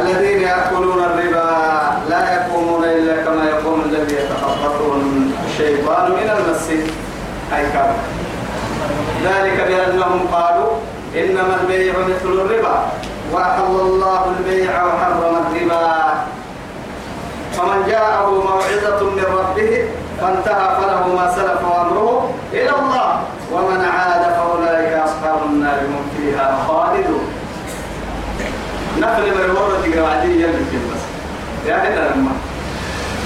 الذين يأكلون الربا لا يقومون إلا كما يقوم الذي يتخبطه الشيطان من المس أي كما ذلك بأنهم قالوا إنما البيع مثل الربا وأحل الله البيع وحرم الربا. فمن جاءه موعظة من ربه فانتهى فله ما سلف وأمره إلى الله. ومن عاد فأولئك أصحاب النار هم فيها خالدون. نقل من المرة قاعدين يلي بس يا هنا لما.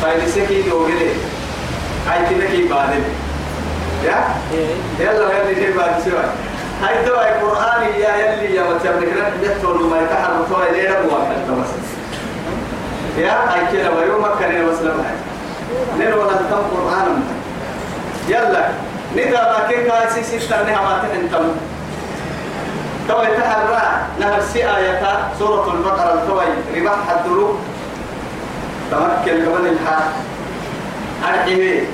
فايلسكي دوغلي هاي كده كي بعدين. يا؟ يلا يلي كي بعد سوا هاي دوا القرآن يا يلي يا متى بنكرة جتوا ما يتحرك توا ليه ربوا حتى بس يا؟ هاي كده ويوم كان وسلم هاي نلو نتم قرآن. يلا ندا ما كان كاسي سيسترني ما تنتم توي تحرى نهر سي آية سورة البقرة. توي ربا حدرو تمكن كمان الحال أرحيه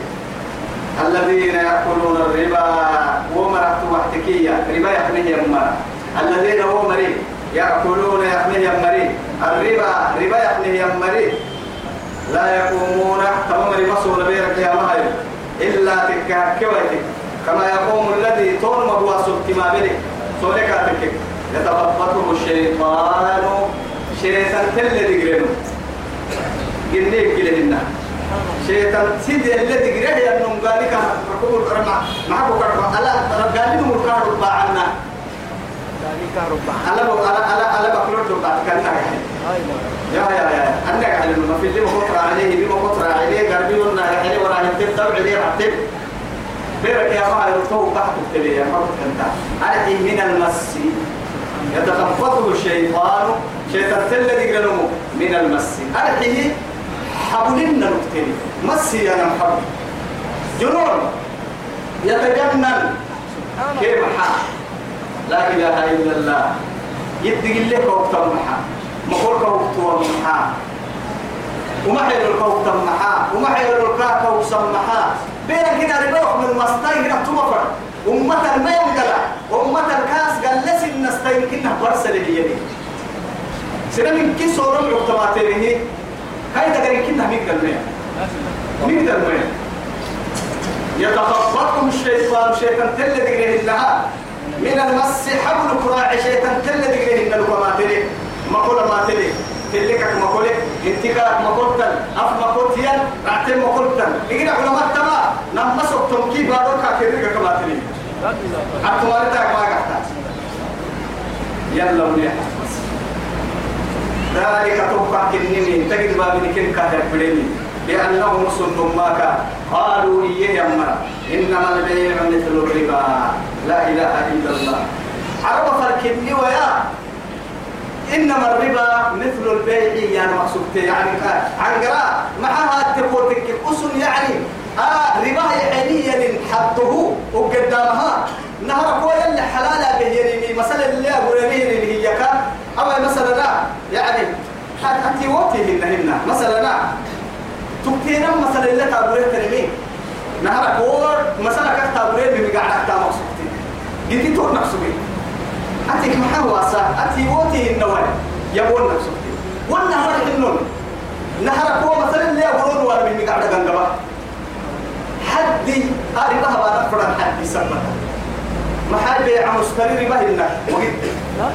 الذين يأكلون الربا ومرت وحتكية ربا يحميه يمرا الذين هو مريض. يأكلون يحميه يمري الربا ربا يحميه يمري لا يقومون تمام سوى بيرك يا مهر إلا تكاكويتك كما يقوم الذي تون مبوا سبت ما بلي سولك أتكك يتخبطه الشيطان شيطان تل دقرنه قلني كلهن شيطان سيد الذي قريه ينم قال لك ركوب الرمع. معكو كرم ألا قال لهم الكهرب باعنا ألا ألا ألا ألا بكلور دبا كنا يا يا يا. عندك على ما في اللي مقطر عليه بما مقطر عليه قربي ونا عليه ولا يتم تبع عليه رتب بيرك يا ما يرتو تحت التلي يا مرت انت على من المس؟ يتخبطه الشيطان. شيطان الذي قالوا من المس. على حبلنا نقتل مسي أنا محب. جنون. يتجنن. كيف حال لا إله إلا الله. يدق لك وقت محا مقول وقت محا وما حيل الكوك محا وما حيل الكاك وسمحا بين كده ربوح من مستاي هنا تمفر أمة ما ينقلع أمة الكاس قال لسن نستين كنا برسل سنة من كي صورة العقتباتين هاي تقرين كنا مين قال مين مين قال مين يتخبطكم الشيطان شيطان تل دقره لها. من المس حبل كراع شيطان تل دقره إن ما تلي ما ما تلي. تلك ما قول انتك ما قلت أف ما قلت ين رعتم ما قلت إجنا علماء تما. نمسك تمكي بارو كاكيرك كما تلي. أتوالتك ما قحتاج يلا ونيح ذلك تبقى كنني تجد باب كن كهر بدني لأنهم سن ماك قالوا إيه يما إنما البيع مثل الربا. لا إله إلا الله. عرب فركني ويا إنما الربا مثل البيع يعني مقصود يعني عن قراء معها تقولك أسن يعني آه ربا يعني حده وقدامها. نهر قوي اللي حلالة بهيري مثلا اللي أقول اللي هي كان أو مثلا لا يعني حتى وقته هنا مثلا لا. تبتينا مثلا اللي تابوريه تنمي نهر قوي مثلا كت تابوريه بمقعد أكتا مقصودتي جيتي تور أتيك محاوة أتي وقته النوال. يبون نفسك. والنهر النون. نهر قوي مثلا اللي أقولون ولا بمقعد أكتا حدي أريبها بعد فرن حدي سبتها محل بيع مشتري ربا هنا.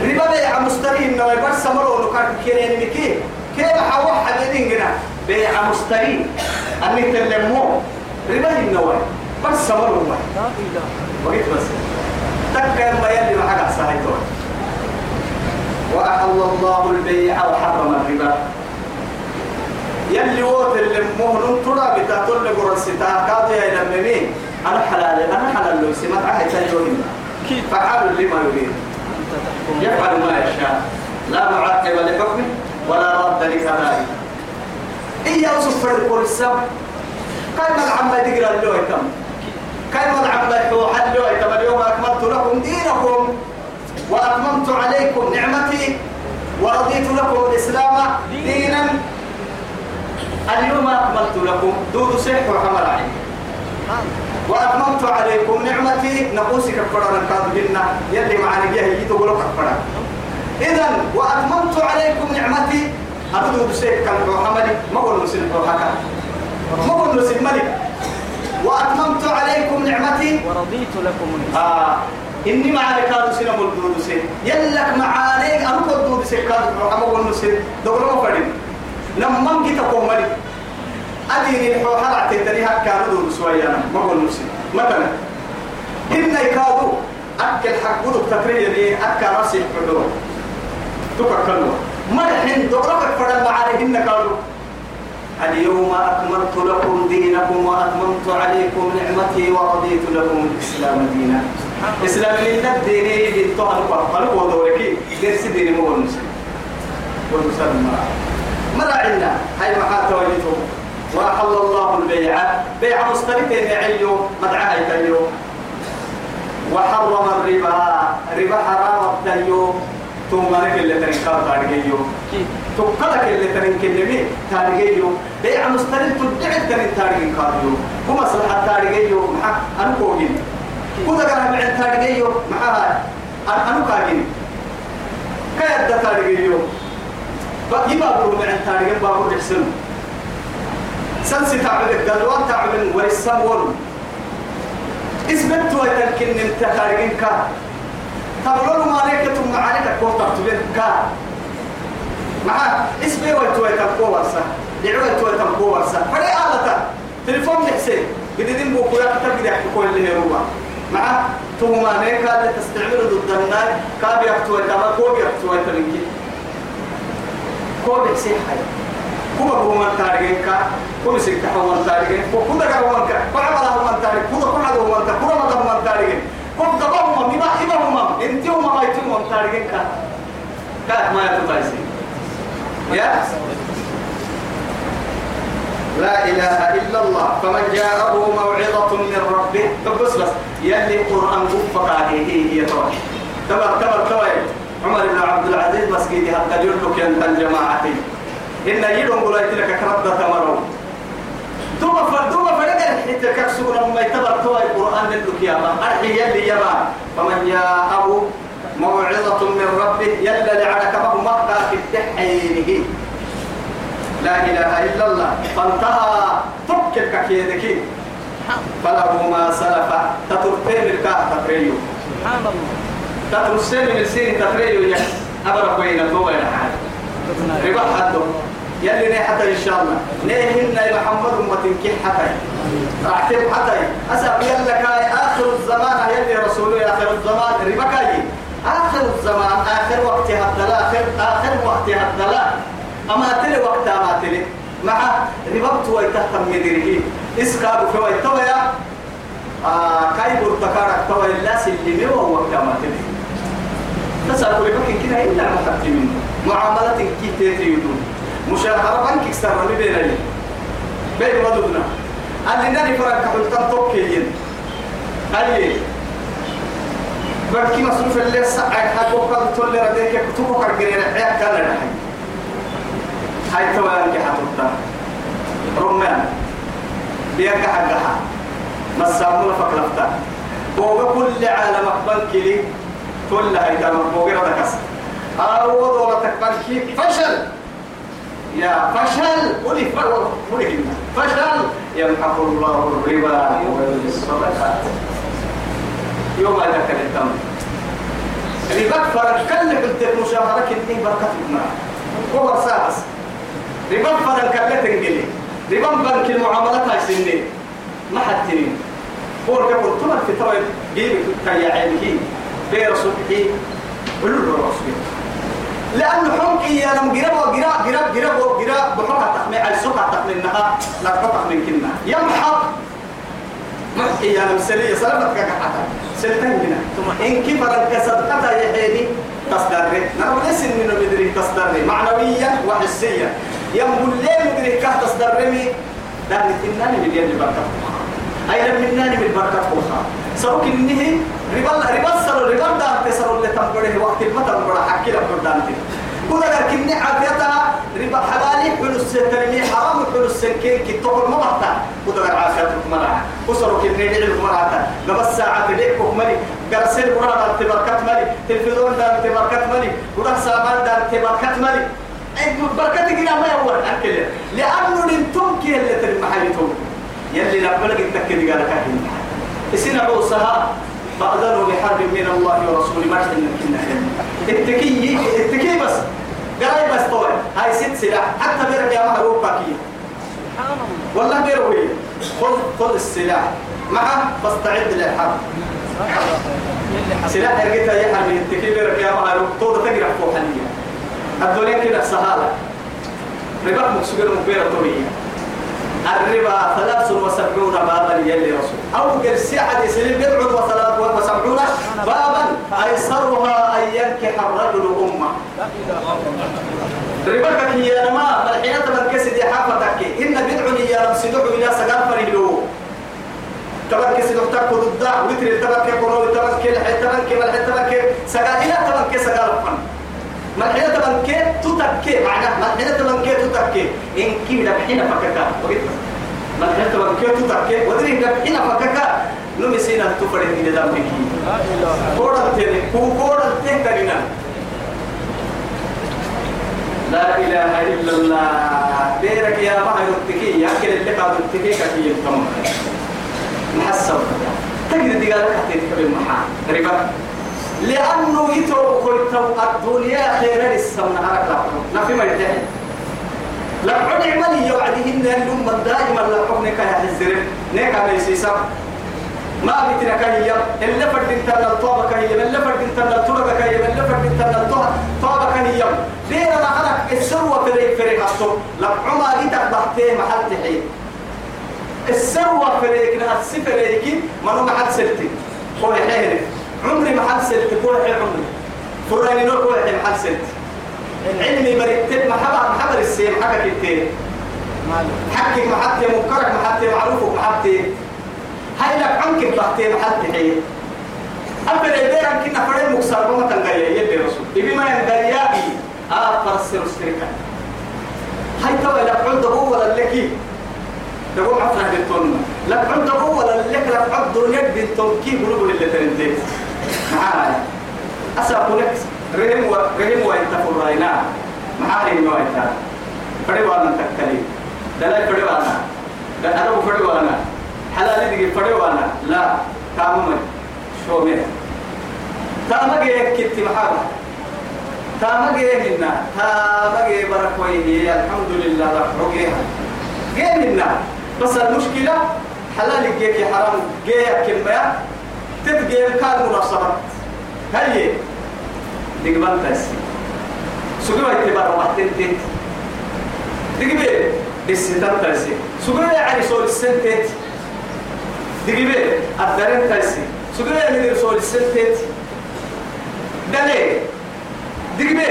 ربا بيع مشتري هنا. ويبرس سمرو نكات كيرين مكي كيف حوا حدين هنا بيع مشتري أني تلمو. ربا هنا وي برس سمرو ما وقيت بس. تكا ما يلي ما سايتون وأحل الله البيع وحرم الربا. يلي ووت اللي مهن ترى بتاعتون لقرصتا كاضي يا لمني أنا حلال أنا حلال لو سمعت عهد تجوهنا فعال لما يريد. يفعل ما يشاء. لا معقب لحكمه ولا رد لقضائه إيه يوصف فرق السب كلمة العمة تقرأ اللوي تم. كلمة توحد اللوي تم اليوم أكملت لكم دينكم وأتممت عليكم نعمتي ورضيت لكم الإسلام دينا؟ اليوم أكملت لكم دود سيح وحمل عليكم وأتممت عليكم نعمتي نقوسك فرنا كاذبنا يلي معنا جيه يدو لك فرنا إذا وأتممت عليكم نعمتي أبدو بسيك كان محمد ما قول مسلم حكا ما قول مسلم ملك. وأتممت عليكم نعمتي. ورضيت لكم آه إني معاني كادو سنة ملدود سن يلك معاني أنا كدود سن كادو قول مسلم دولة مفردين. لما جيت أقوم ملك أديني الحوحة عتيتني هكا ردود سويانا ما قول مسلم مثلا إن يكادو أكل حق قدو تكرير لي أكا راسي حدود تكركلوا مرحن دورك فرد معانيهن قالوا اليوم أكملت لكم دينكم وأتممت عليكم نعمتي ورضيت لكم الإسلام دينا. إسلام من الدين بالطهر فقالوا ودورك. درس دين مو المسلم والمسلم مرة عندنا. هاي محاطة وجدته وأحل الله البيع. بيع مستريتين يعيو مدعاها يتيو وحرم الربا. ربا حرام التيو لك اللي تنكار تارجيو تقلك اللي تنكلمي تارجيو بيع مسترد تدعي تنين تارجين كاريو هم صلحة تارجيو مع أنا كوجين كذا كان بعد تارجيو معها أنا كاجين كيد تارجيو بقي بابور من تارجين بابور يحسن سنسي تعبد قدوان تعبد ورسام ورد اسمت ويتنكن انت تارجين كار تبلون ما عليك ثم عليك كوتا تبين كا. مع إسمي ويتوي تنقو ورسا دعوة توي تنقو ورسا فري آلتا. تليفون نحسين. قديدين بوكو يا كتاب قد يحكي كل اللي هو مع ثم عليك هذا تستعمل ضد النار كاب يحتوي تما كوب يحتوي تنكي كوب يحسين حي. كوب هو من تارجين كا. كوب سكة هو من تارجين كوب كذا هو من كا. كوب هو من تارجين كوب كوب هو من تارجين كوب هو من تارجين كم تبهم بما إبهم انتهم ما يتم تارجين كا. كات ما يتطايسين يا. لا إله إلا الله. فمن جاءه موعظة من ربه. بس بس. يلي قرآن عليه هي توي تبر تبر توي عمر بن عبد العزيز بس كيدي حتى يرلك أنت الجماعة. إن يدهم قلت لك كرد تمرون دوما فر فرق حتى كسورة ما يتبر توي القرآن لك يا ما أرحي يلي يا ما فمن جاءه موعظة من ربه يلا لعنك ما مقطع في التحينه لا إله إلا الله فانتهى تبكي كيدك فله ما سلف تترتين الكاه تتريو سبحان الله. تترسين من السين تتريو يا تو وين حال ربا حدو يلي حتى إن شاء الله. نيهن محمد أمة كي حتى راحتم حتى أسأل يلا كاي آخر الزمان يلي رسوله آخر الزمان. ربا كاي. آخر الزمان آخر وقت هدلا آخر آخر وقت هدلا أما تلي وقت أما تلي. مع ربط ويتهتم مديره إسكاب في ويتويا آه كاي برتكارك توي. لا سلمي وهو وقت أما تلي. تسأل كل مكان كده إلا محتاج منه. معاملة كي تيتيودون مشاهرة بنك إكسر لي بين لي بين ودودنا اللي ناني فرق حلتان توكيين أي بركي مصروف اللي سعك حقو قد تولي رديك كتبو كرقرين حياك كان لحي هاي توالان كي حطوطا رمان بيك حقها مسامونا فكلفتا بوغا كل عالم بنك لي كل هاي تمام بوغا ردكس أعوض ولا تكبر فشل. يا فشل. ولي ولي فشل. يمحق الله الربا ويربي الصدقات يوم هذا كان التم اللي بكفر كل قلت مشاهرة كنتي بركة ابنها. هو ساس. ربا فرن كلت انجلي ربا بنك المعاملات هاي سنين ما حد تنين. هو كبر تمر في طويل جيبك كي عينك بير صبحي ولو رسولي لأنه يا لم جرب وجرب جرب جرب وجرب بحق التحمي على سوق التحمي إنها لا تقطع من كنا. يمحق. محي يا لم سلية سلامتك كحتا سلتين هنا. إن كبر الكسد حتى يحيني تصدري نعم ليس من مدري تصدري معنويا وحسيا. ينبل ليه مدري كه تصدري لأن تناني من يد البركة أي لم مناني من بركة سوك إنه ربا ربا سر ربا دار تسر اللي تنبره وقت ما تنبره حكي لك قدامتي كنا لكن عافيتها ربا حلالي حلو السنترمي حرام حلو السنكين كي تقول ما بحتا كنا عافيتك مرة وصلوا كني دي المرأة لبس ساعة تديك ملي قرسل مرأة تبركت ملي تلفزيون دار تبركت ملي ورح سامان دار تبركت ملي بركتك إلى ما يقول أكل لأنه لنتم كي اللي تلمحيتم يلي لبلغ التكد قال كاهن اسنا عوسها فأذنوا لحرب من الله ورسوله ما تنكنا التكي التكي بس. قرأي بس طوال. هاي ست سلاح حتى بيرك يا محروب باكية والله بيروي خذ خذ السلاح معه. فاستعد للحرب. سلاح يرقيتها يا حرب التكي بيرك يا محروب طول تقرأ فوق حاليا كده سهالة. ربك مكسوغر مكبيرة طويلة. الربا ثلاث وسبعون بابا يلي رسول. أو قرسي حديث بضع وثلاث وسبعون بابا. أيسرها أن ينكح الرجل أمه. ربك هي ما الحين تبقى كسد حافتك. إن بضع يا رمسدوح إلى سقال فريلو تبقى كسد تكو ضد وتر تبقى كورو تبقى كل حي تبقى كل حي تبقى سقال إلى تبقى سقال فن ما الحين تبقى تتكي معناه ما الحين تبقى تتكي إن كي لبحين فكك ما الحين تبقى تتكي ودري لبحين فكك نمي سينا تفرد إلى دمك كورا تاني كورا تاني لا إله إلا الله. ديرك يا مهر التكي يأكل اللي قاد التكي كثير. تمام. محسب تجد دي قالك حتيتك بالمحا ربا لأنه يتو كنت الدنيا خير السمن هرك لحظة نفي ما يتحي لقعد عملي يوعدهن الأمة دائما لحظنك يا حزر نيكا ميسيسا ما بتنا كهي اللي فرد انت الطابة كهي اللي فرد انت الطرق كهي اللي فرد انت الطابة كهي دير أنا خلق السروة فريق فريق الصوت لك عما دي تقبحتيه محل تحيي السروة فريق نها السفريك منو محل سلتي. هو حيري. عمري محل سلتي هو حي عمري. فراني نور هو حي محل سلتي علمي بريتت محبا محبا السير حكا كتير حكك محتي مكرك محتي معروفك محتي هاي لك عنك بحتين حتى هي أبدا إذا كنا فريق مكسر بما تنقيا يلي رسول. إبي ما ينقيا آه فرسل هاي توا لك عند ولا لك؟ دقوم عفنا بالتون لك عند ولا لك؟ لك عبد يد بالتون كي بلوغ اللي ترندين معانا أسأل لك رهم و رهم وإنت فراينا معانا ما إنت فريق وأنا تكلي دلائل فريق وأنا. أنا فريق وأنا. حلال دي فري وأنا. لا تامم شو مين تامم جيه كتي محابة تامم جيه منا. تامم جيه بركويه الحمد لله رحمه جيه منا. بس المشكلة حلال جيه حرام. جيه كمية. تبقى كان مناسبة هاي دقبان تاسي سجوا يتبارا وحدين تيت دقبان الستان تاسي سجوا يعني سول السنتيت دقيبه الدرين تايسي سجل من رسول السنتيت دلي دقيبه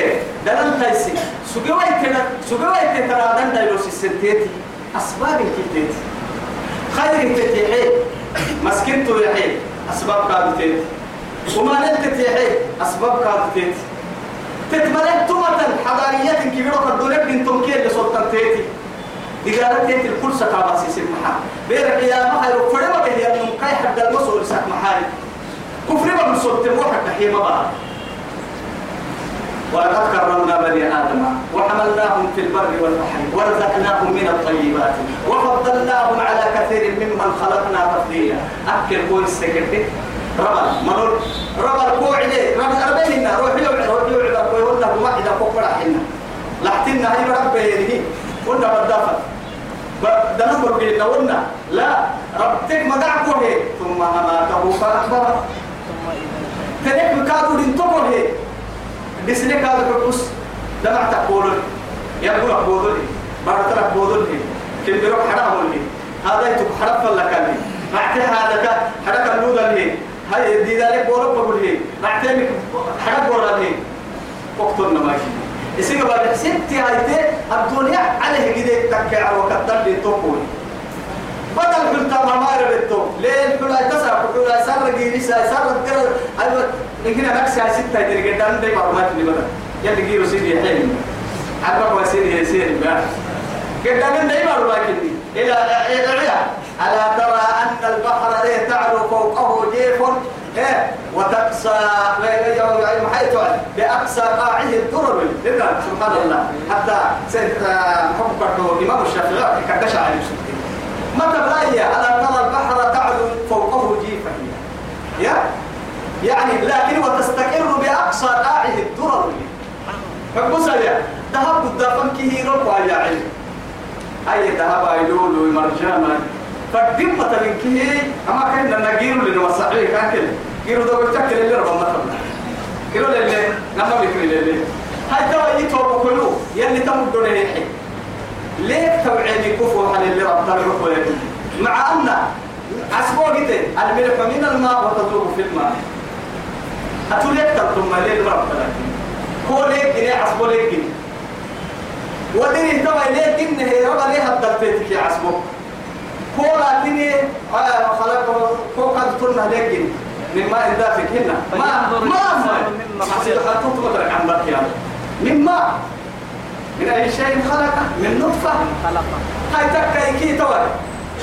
دلن تايسي سجل ويتنا سجل ويتنا ترى دن دايلوس السنتيت أسباب الكتيت خير التتيحي مسكين تريحي أسباب كادتيت وما نلت تيحي أسباب كادتيت تتملك تومة حضاريات كبيرة قد دولك بنتم كيل لسلطان تيتي. دقالت تيت الكل سكابا سيسيب محا بيرك يا محا يرفع ما به ينم كاي حد المسؤول سك محاري كفر ما بنصوت تروح التحية ما بقى ولقد كرمنا بني آدم وحملناهم في البر والبحر ورزقناهم من الطيبات وفضلناهم على كثير ممن خلقنا تفضيلا. أكل كل السكرتي ربل منور ربل كوعدي ربل أربعين روحي روحي روحي روحي والله ما إذا فوق حنا. لحتنا هاي ربي هذه قلنا بدافع. دنا برجع قلنا. لا ربتك وهي ثم أماته فأخبره. تلك مكادو لنتقل هي. بسنك هذا الرقص دمع تقول يقول أقول لي بعد ترى أقول لي كم بيروح حرام هذا يتوب فلا كان لي بعد هذا حرام اللوذا لي هاي دي ذلك بورو بقول لي. بعد حرام بورو لي وقتنا ماشي إسيق بعد ستي هايتي الدنيا عليه كده تكع وكتر لي تقول بدل كنت ما ربيتو ليه؟ كلا تسع هاي سر جيري سر سر كلا أيوة لكن أنا هاي ستة تري كده ده معلومات تني بدل. يا تجي رسيدي حين عبك وسيدي يسير بقى كده من ده معلومات اللي إلى إلى ألا ترى أن البحر ليه تعلو فوقه جيف؟ إيه؟ وتقسى حيث بأقصى قاعه الدرر سبحان الله. حتى سيد آه، حبك إمام الشافعي كدش عليه. ما تبلايا ألا ترى البحر تعلو فوقه جيفا. يا؟ يعني لكن وتستقر بأقصى قاعه الدرر. فبصر يا ذهب الدفن كهيرو ويا علم أي ذهب أيلول ومرجانا فالدمة من كه أما كنا نجير لنوسعيه كان كده جيرو ده بتكل اللي ربما مثلا كيلو اللي نما بكري اللي هاي توا يتوب كله يلي تمد له ليك توعيني كفو على اللي رب ترى مع أن أسبوع كده الملح من الماء وتطلب في الماء. أتوليك تطلب مليل رب ترى هو ليك جنيه؟ أسبوع ليك جنيه؟ ودري توا ليك جنيه؟ رب ليه هتدلتك يا أسبوع؟ هو لكن آه خلق هو قد تلنا لكن مما إذا فيكنا ما ما ما حسيت حطوط مدرك عن بقيا مما من أي شيء خلق من نطفة. خلق هاي تكا كي توا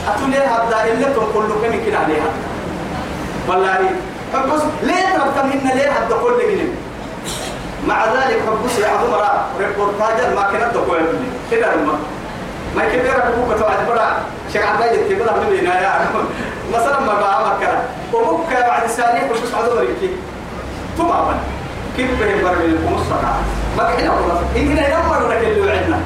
أتولي هذا إلا تقول له كم كنا عليها والله. حبس ليه منا ليه هذا كل جنين مع ذلك حبس يا عظم را ريبورتاج ما كنا تقول كده الماء ما كبيرة كبوكة توعد برا شيخ عبد الله يتبع من هنا يا مثلا ما بقى مكة وبوكة بعد سنة كل عدو مريكي تماما كيف بهم من المصطفى. ما كنا والله. إن هنا يوم ولا كل عندنا.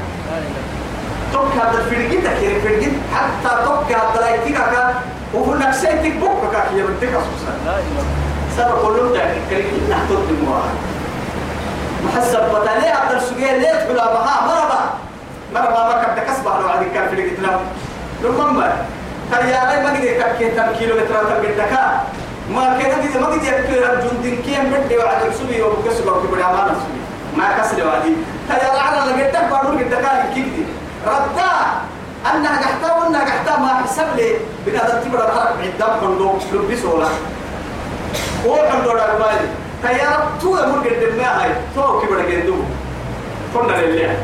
توك هذا الفرقين تكير الفرقين حتى توك هذا لا يتيكا وهو نفسه تكبوك كاكي يبدك أسوسا سبب كلهم ده. كريم نحطط المواهب محسب بطالي عبد السجيه ليه تقول أبها مربا مرة ما كنت كسبة لو عادي كان في الإسلام لما ما قدر كاكي تم كيلو متر قدكا ما كان قدر ما قدر يكير جندين كيم بدي وعد سبي وبكسب وكبر أمانة سبي ما كسر وعدي تريا على لقيتك بارون قدكا كيدي ردا. أنها قحتا وأنها قحتا ما حسب لي. بنا تبرد الحرب عدام كندو لبس ولا هو كندو رأي تريا تو أمور قدر ما هاي. تو كبر قدو كنا لله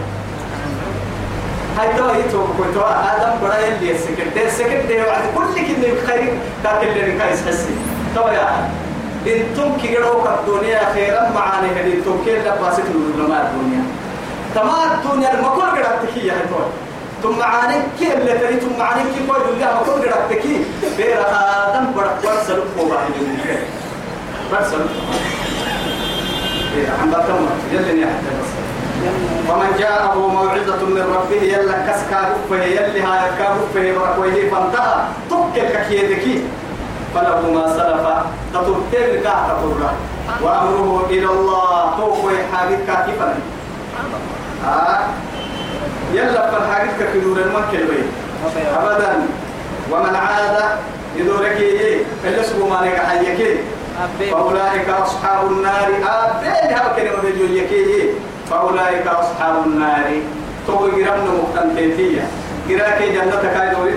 هاي تو هي تو كنت آدم بڑا يلي السكت ده وعد كل كل خير. كاك اللي نكايس حسي. تو يا أنتم كيرو الدنيا خيرا معاني هدي أنتم كير لباسك الدنيا الدنيا. تمام الدنيا المكل قد تكي هاي تو ثم معاني كي اللي تري ثم معاني كي كوي الدنيا مكل قد تكي. بير آدم بڑا ورسل فوق هاي ورسل عم بكم يلي نحن بس. ومن جاءه موعظة من ربه يلا كسكا رفه يلي هاي كا رفه بركويه فانتهى. تكل ككيدكي فله ما سلف تطرتين كا تطرق وأمره إلى الله. توقي حاجتك كيفا آه يلا فالحاجتك كدور المكل بي أبدا. ومن عاد يدورك إيه؟ اللي سبو ما نجح حيكي فأولئك أصحاب النار. أبين هذا كلمة بيجويكي فأولئك أصحاب النار. تو جرمنا مقتنتيتية جراك جنة كاي دوري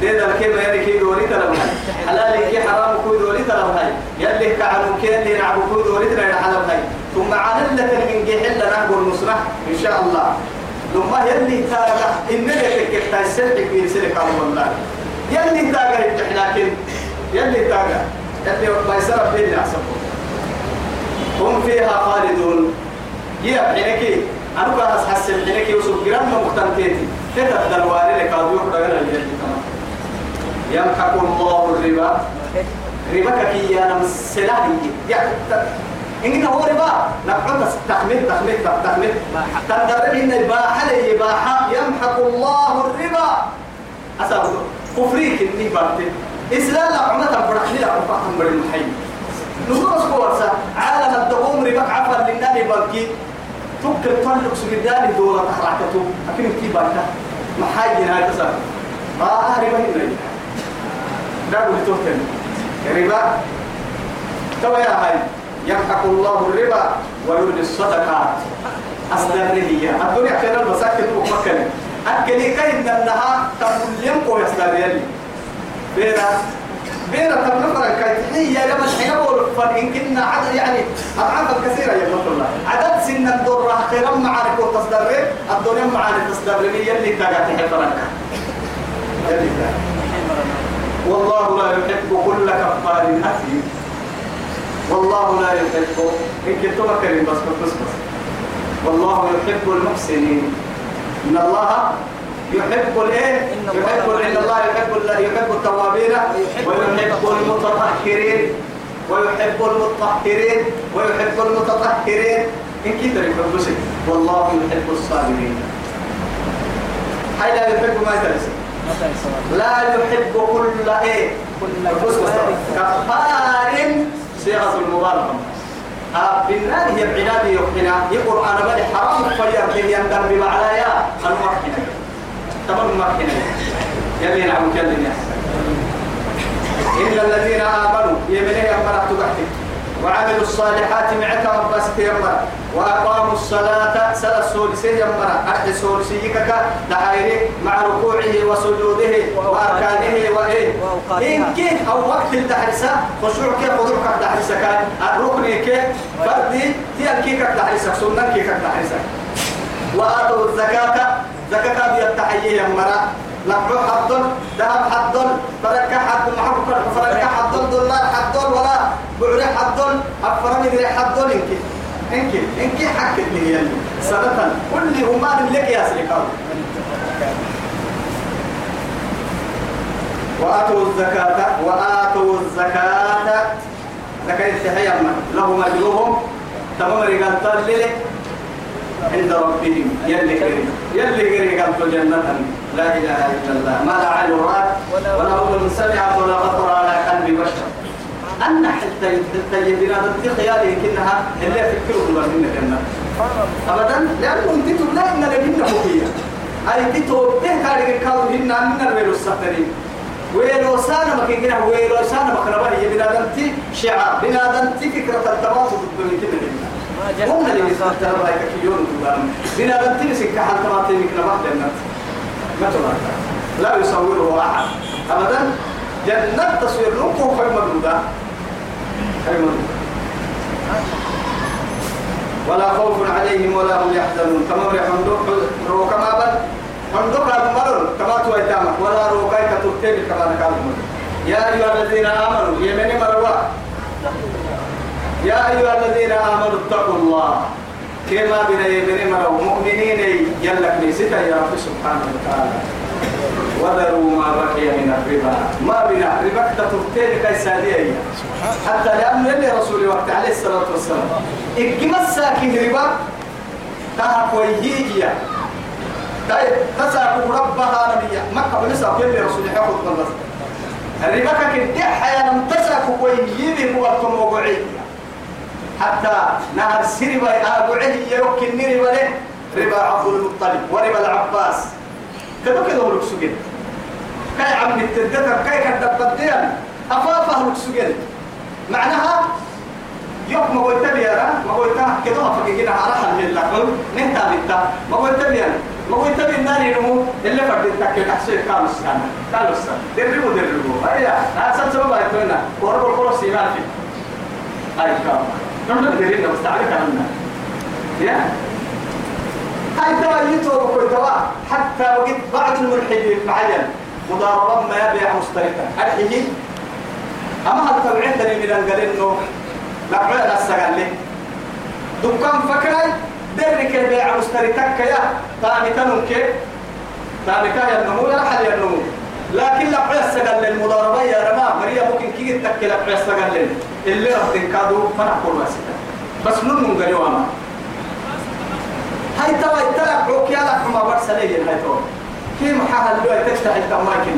تلبها ديد الكيما يلي كي دوري تلبها حلال كي حرام كوي دوري تلبها يلي كعنو كي اللي نعبو كوي دوري تلبها ثم عدلة من جهل نهب المصنع إن شاء الله. ثم يلي تاغا إن لك كتا السلك في سلك والله يلي تاغا لكن يلي تاغا يلي ما يسرب بيني أحسبه هم فيها خالدون. يا حينك أنا بس حس حينك يوسف جرام مختلفين كتب دلوالي لك أبو يخرج لنا الجنة يمحق الله الربا. ربا كي يا نمسلاهي يعني إن هو ربا. نقعد تحمل تحمل تحمل تندر إن الباحة الإباحة يمحق الله الربا. أسأل كفريك إني بارتي إسلام عمة فرحني لا أفهم بالمحيي نقول أسبوع عالم الدقوم ربا عفوا للنادي بانكي تبقى تطلق سجدان دولة تحرعته أكيد كي بارتا محاجين هاي تصار آه ربا هنا دارو لتوتن ربا. توا يا هاي يمحق الله الربا ويرد الصدقات. أصدر هي الدنيا خير المساكن ومكن أكلي كاين أنها تقول يمكو يصدر يلي. بيرا بيرا تبنفر الكيتحية لما الحين بقول فإن كنا عدد يعني أضعافا كثيرة يا الله. عدد سن الدور خيرا معارك وتصدر الدنيا معارك تصدر يلي تاقات حفرك يلي والله لا يحب كل كفار أثيم والله لا يحب إن كنت كريم بس بس بس والله يحب المحسنين. إن الله يحب الإيه؟ يحب إن الله يحب يحب التوابين ويحب المتطهرين ويحب المطهرين ويحب المتطهرين. إن كتر يحب والله يحب الصابرين. هاي لا يحب ما يترسل. لا يحب كل إيه؟ كل كفار صيغة المبالغة بالنار هي بعناد يوحنا. يقول أنا بدي حرام. فليركي يندر بمعلايا. المرحنة تمام المرحنة يمين عم كلمة إلا الذين آمنوا يمنيه أمرا تبحث. وعملوا الصالحات معك ربس وأقاموا الصلاة سلا السولسي يمرا أحد السولسي كك دعائره مع ركوعه وسجوده وأركانه وإيه. إن كيه أو وقت التحرسة خشوع خضوعك التحرسة كان الركن فردي تيال كيكك تحرسة سنة كيكك تحرسة وآتوا الزكاة. زكاة بيتحيي يمرا لقوا حد ذهب حد فرك حد محبك فرك حد دولار حد ولا بعر حد أفرم يدري حد إنك إنك إنك حق اللي يلي سنة كل هم لك يا سلكاو وآتوا الزكاة وآتوا الزكاة. زكاة تحيي لهم أجرهم تمام رجال تللي عند ربهم. يلي كريم يلي كريم قالوا جنة. لا إله إلا الله. ما لا عين رأت ولا أذن سمعت ولا خطر على قلب بشر. أن حتى تجدنا ضد خيالي كنها اللي يفكروا بالله جنة أبدا؟ لأنه أنت لا إن لهن مخيا أي تتو به كاري كاو هن من الويلو السفرين ويلو سانا ما كنا ويلو سانا ما كنا بهي بنادم شعار بنادم تي فكرة التواصل بالدنيا كنا هم اللي يسافر رايك كيون تبان بنا بنتي كحال كما تيمك نبات جنة. ما تبارك لا يصوره أحد. أبدا؟ جنة تصوير لكم في مدودة ولا خوف عليهم ولا هم يحزنون. كما يحمدون رو كما بل حمدك هذا مرر كما تويتامك ولا روكايك تبتل كما نقال يا أيها الذين آمنوا يمني مروا؟ يا أيها الذين آمنوا اتقوا الله. كما بنا يبني مروا. مؤمنين يلك نسيتا يا رب سبحانه وتعالى. وذروا ما بقي من الربا. ما بنا ربا تفتين كيسادية حتى لأن اللي رسول وقت عليه الصلاة والسلام. إكما الساكن ربا تهكوي هيجيا طيب تساكو ربها نبيا. مكة بنسا كل رسول يحفظ من الربا كده حياة نمتساكو كوي يبي هو التموقعي حتى نهر سيربا أبوعه يوكل ربا له ربا عبد المطلب وربا العباس. كده كده هو لكسوجين. كاي عم التدتر كاي كدبتين أفافه لكسوجين. معناها يوم ما قلت لي أنا ما قلت كده ما فكينا على حل الله نهتا بيتا. ما قلت لي أنا. ما قلت لي ناني نمو. اللي فرد التكل أحسن كانوا سكان كانوا سكان دربوا دربوا أيا أحسن سبب أيتونا وربو القرص يمان في أي كام نحن درينا مستعلك عنا يا. هاي ترى يتوب كل توا حتى وقت بعض الملحدين معين مضاربا ما يبيع مشتركا الحجي أما هل تبعتني من القليل لقعنا السجل لي. دكان فكري درك البيع مشتركك يا تاني تنمك تاني كايا النمو يا حل النمو لكن لقعنا السجل للمضاربة يا رما مريا ممكن كي تتكل لقعنا السجل اللي رح تنكادو فنحكو الواسطة. بس نمو قليوانا هاي توا يتلق عوكي على حما برسلية هاي توا كي محاها اللي تفتح التماكن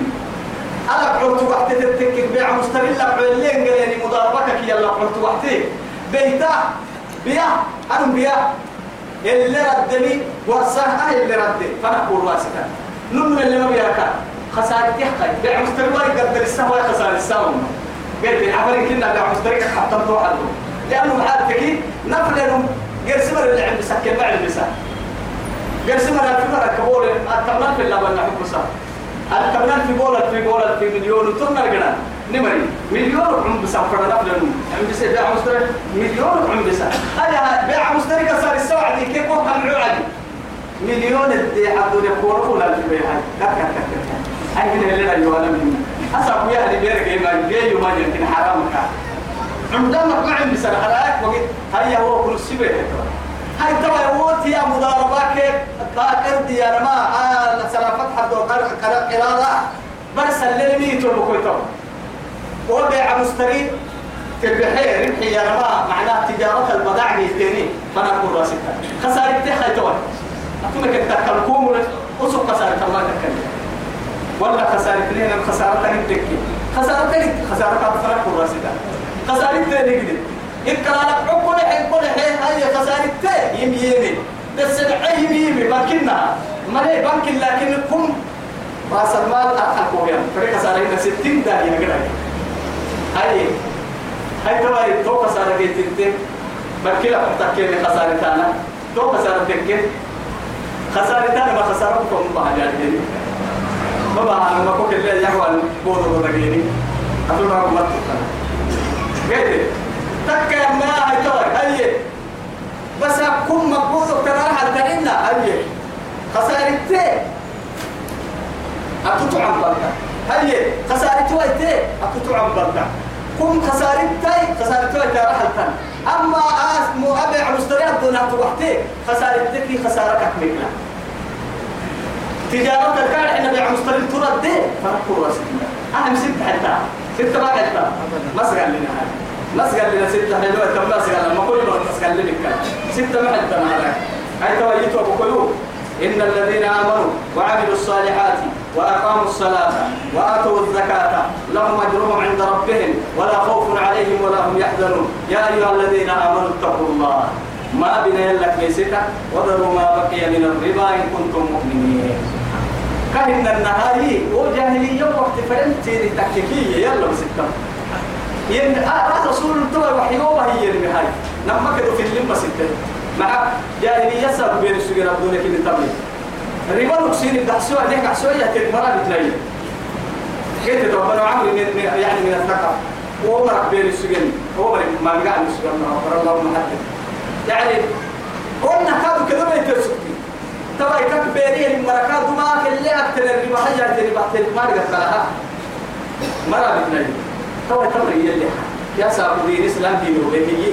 أنا قلت وقت تتك بيع مستقل لك علين قالني مضاربتك يلا قلت وقت بيتا. بيا. أنا بيا. اللي ردني ورساه اللي ردني. فأنا أقول واسكا نمن اللي ما بياك خسارة يحقي بيع مستقل قدر السهوة خسارة السهوة قلت عفرين كنا بيع مستقل حتى توحد لأنه محالتك نفل غير سمر اللي عند مسكن ما عند مسكن غير سمر الفكرة كبول التمنى في اللبن نحب مسكن الكمنان في بولد في بولد في مليون تمر قنا نمري. مليون عم بس فرنا نفلن عم بس بيع مشتري مليون عم بس هذا بيع مشتري كسر السوعة دي. كيف هو كان عادي؟ مليون دي حدود يقولوا ولا في بيع؟ لا لا لا أي من اللي لا يوانا من أصعب يا اللي بيرك ما جاي وما يمكن حرام كا عندما ما عندي سنة. على وقت. هيا هو كل السبيل هاي تبع يوت يا مضاربك كاكر دي أنا ما سلافت حد وقر قرارة. برسل للميت والبكويتو وبيع مستري في البحير ربحي يا ما معناه تجارة البضاعة الثاني فأنا أقول راسك خسارة تحي توي. أتونك التكلكم وسوق خسارة الله تكلم ولا خسارة اثنين خسارة تاني خسارة تاني خسارة فرق راسك خسارة تاني كده إكرا لك كل حين كل حين هاي خسارة تاني يمي يمي بس العين يمي بانكنا ما هي بانك لكن كم راس المال أحكوا يعني فريق خسارة هنا ستين داهية كده هاي. هاي تبعي تو خسارة جيتين بكلا بتكلم خسارة تانا. تو خسارة تكين خسارة تانا ما خسارة بكم بحاجة يعني ما أنا ما كنت اللي يحوى بودو بدقيني أقول لهم ما تطلع قلت تكا ما هاي تبعي هاي بس أكون مقبوض ترى حتى إنا هاي خسارة تي أتطعم بلتا هاي خسارة ويتي أتطعم بلتا كم خسارة تاي خسارة ويتي رحلتا أما آس مو أبيع مستريات دون أتوحتي خسارة تكي خسارة كتمكلا تجارة الكار إحنا بيع مستريات ترد دي فرقوا راسنا أهم ست حتى. ست ما حتى مسقال لنا هاي مسقال لنا ست حلوة كم مسقال لما كل ما مسقال لنا ست ما حتى معنا هاي تويتوا بقولوا. إن الذين آمنوا وعملوا الصالحات وأقاموا الصلاة وآتوا الزكاة لهم أجرهم عند ربهم ولا خوف عليهم ولا هم يحزنون. يا أيها الذين آمنوا اتقوا الله. ما بنا لك ليسك وذروا ما بقي من الربا إن كنتم مؤمنين. كهن النهاري وجاهلية وقت فرنتي تكتيكية يلا بسكة ين آه رسول الله وحيوه هي اللي هاي. نما كده في اللمة ستة مع جاهلية سبب بين السجن بدون كل تمرين. الربا نقصين الدحسوة ديك حسوة يتك مرة بتلاقي كيف تبقى عمرو من يعني من الثقة. وهو مرق بين السجن. هو مرق ما قاعد السجن ما الله محدد يعني قلنا كانوا كذا ما يترسكتي تبا يكب بيني المركات ما كل أكتر الربا حاجة تري بعد ما رجعت لها مرة بتلاقي تبا تمرين يلي يا سابق دين إسلام دين وبيجي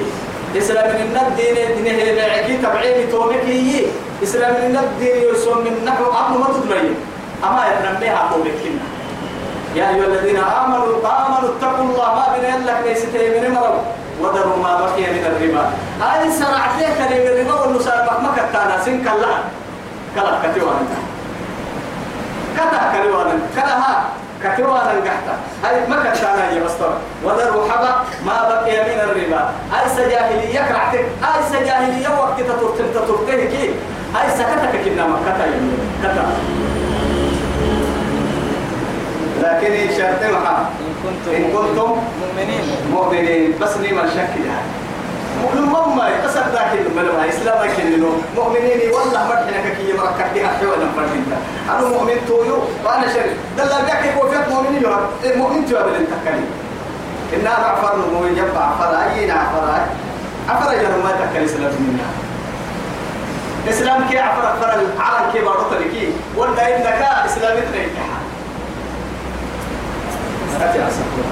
إسلام من الدين الدين هي بعكي تبعي تومك هي. إسلام من الدين يسوم من نحو أبو ما تدري. أما يرميها تومك هنا يا أيها الذين آمنوا آمنوا اتقوا الله ما بين لك ليس من مرض. وذروا ما بقي من الربا. هاي سرعت لك من الربا والمساربة ما كتانا سن كلا. كلا كتوانا كتا كتوانا كلا ها. كتوانا قحتا هاي ما كتانا يا بسطر وذروا حبا ما بقي من الربا. هاي سجاهلية كرعتك هاي سجاهلية وقت تطرتم تطرته كي. هاي سكتك كنا ما كتا كتا. لكن إن شرط إن كنتم مؤمنين. مؤمنين بس نيم الشك ده مؤمن مما يقصد ذاك الملوى إسلام كننو مؤمنين والله مرحنا كي مركب بها حوالا فرحنا أنا مؤمن تويو وأنا شريف دل ذاك يقول فيك مؤمنين مؤمن تويو بل تكلم إن أنا عفر مؤمن يبقى عفر أين عفر عفر يا ما تكلم إسلام منا إسلام كي عفر عفر العالم كي بارو تركي ولا إنك إسلام تريك أتي أسفل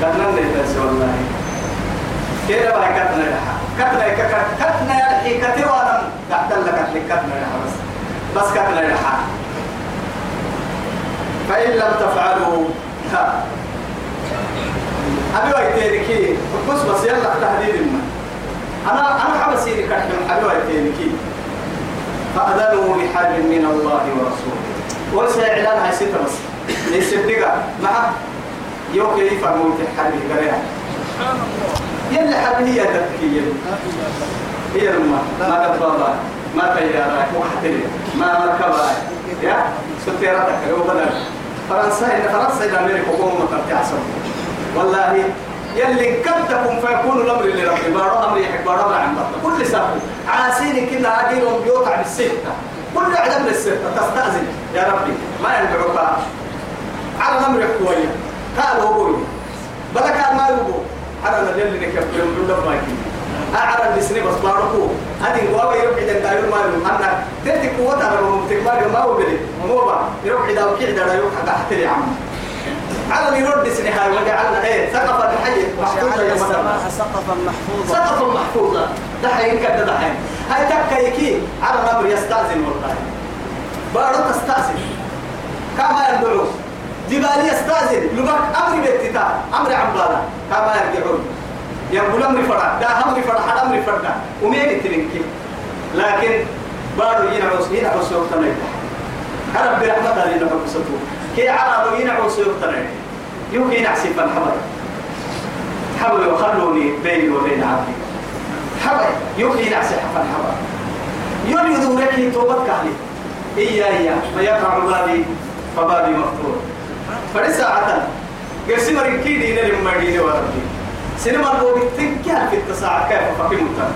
كتنا نيتس والله كيف بقى كتنا لها كتنا كتنا كتنا يلحي كتير وأنا قاعد لك كتنا لها بس. بس كتنا لها فإن لم تفعلوا ها. أبي ويتينكي بس بس يلا تهديد ما أنا أنا حبسيني كتنا أبي ويتينكي فأذنوا بحال من الله ورسوله. وسيعلان هاي ستة بس. ليس الدقة. مع يوم كيف موت حبي قريها يلا حبي هي تبكي هي الماء ما دبابا ما تيارا وحتري ما مركبا يا؟ ستيرتك لو بدل فرنسا إن فرنسا إلى أمريكا قوم تحسب والله يلي كدكم فيكون الأمر لربي بارو أمر يحب. بارو عن كل سبب عاسين كنا عاديهم بيوقع بالستة كل عدم للستة تستأذن. يا ربي ما ينفعك. على الأمر قوية. قال هو قوي بلا كان ما يبغوا على اللي نكب يوم يوم ما يجي أعرف بسني بس باركو هذه قوة يروح إذا داير ما يروح أنا تدي قوة على رمم تكبر ما هو بلي. مو با. يروح إذا وكيل دا يروح حتى حتى يا عم. على يرد سنها وجعلنا إيه سقفا الحي. محفوظا يا السماء سقفا محفوظا. سقفا محفوظا. دحين كده دحين. هاي تبكى يكي. على الامر يستأذن والله. بارو تستأذن. كما يدعو جبال يستاذن. لبك أمر بيتتا. أمر عبالا كما يرجعون. يقول أمر فرع. دا أمر فرع. حد أمر فرع. ومين تلينك لكن بارو ينعوس ينعوس يوقتنا رب رحمة الله ينعوس كي عرب ينعوس يوقتنا يوكي نعسي فالحمد حاولوا يخلوني بيني وبين عبدي. حبا يوكي نعسي فالحمد يريدوا لك توبتك عليه إيا إيا ما يقع بابي فبابي مفتوح. فرساعة. قرسي مريكي دينا لما دينا وربي سينما الروبي تنكي في التساعة. كيف فكي متن؟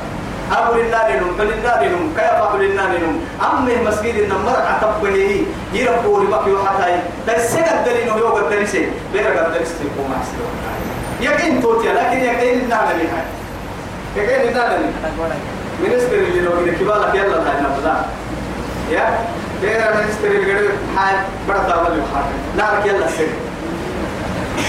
أبو لله لنم فلله لنم كيف أبو لله لنم أمه مسجد النمر عتبه يربو ربك وحتى تسجد دلينه يوغ الدرسي بيرغ الدرسي تقوم أحسن يقين توتيا لكن يقين النعلة لها يقين النعلة لها منستر اللي لو كده كبالك يلا لا نبلا يا؟ تيرا منستر اللي قد حال بڑا دابل يحاكم نارك يلا سر.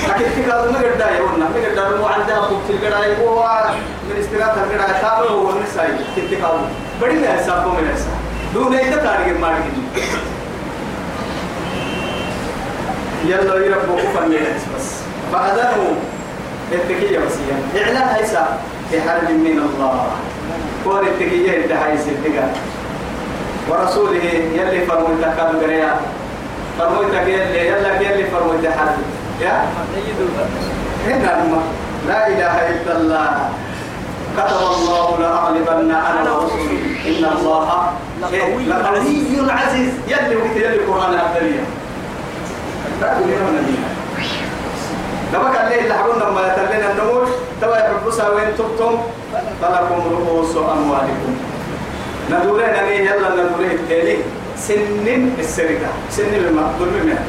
لكن في كذا ما قد داي ونا ما قد مو عندنا قلت القراي هو منسترات القراي تابع هو نساي تتكال بڑی میں حساب کو میں ایسا. دو نہیں تو تارگت مار کے يلا يربو كفر بس. فأذنوا التكية وسيا إعلان هيسا في حرب من الله. كون التكية الدهاي سيدنا ورسوله يلي فرموا تكاد بريا. فرموا تك يلي يلا يلي فرموا تحد يا؟ هنا لا إله إلا الله. كتب الله لأغلبن أنا ورسولي إن الله لقوي عزيز. يلي وقت يلي القرآن تقولون لما كان ليه اللي حقولنا لما يتلنا النمور توا يحبسها وين تبتم؟ فلكم رؤوس أموالكم. ندورين أني يلا ندورين التالي سنين السرقة سنين المقدور منها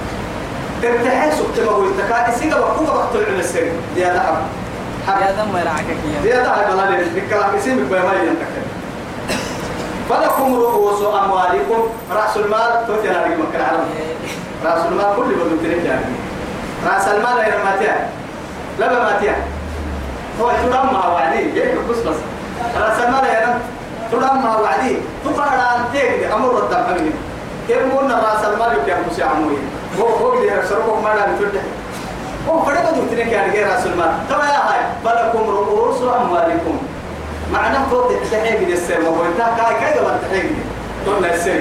ترتاح سكت ما هو التكا السيقة بقوة بقتل على السرقة. زيادة حق. يا دم يرعاك يا حق الله لي بكلام اسمك بما ينتكلم فلكم رؤوس أموالكم. رأس المال توتي أنا أريد مكان عالم رأس المال كل بدو تنجح رأس المال يا ماتيا لا ماتيا هو تدم مع وعدي يك بس بس. رأس المال يا تدم مع وعدي. تقرأ عن تيجي أمر الدم كم قلنا رأس المال يبقى مسي عموي هو هو اللي يرسلكم ما لا بترجع هو فرق بدو تنك يعني غير رأس المال. تبا يا هاي فلكم رؤوس أموالكم. معناه فوق تحيي من هو إنت كاي كاي قبل تحيي تقول السر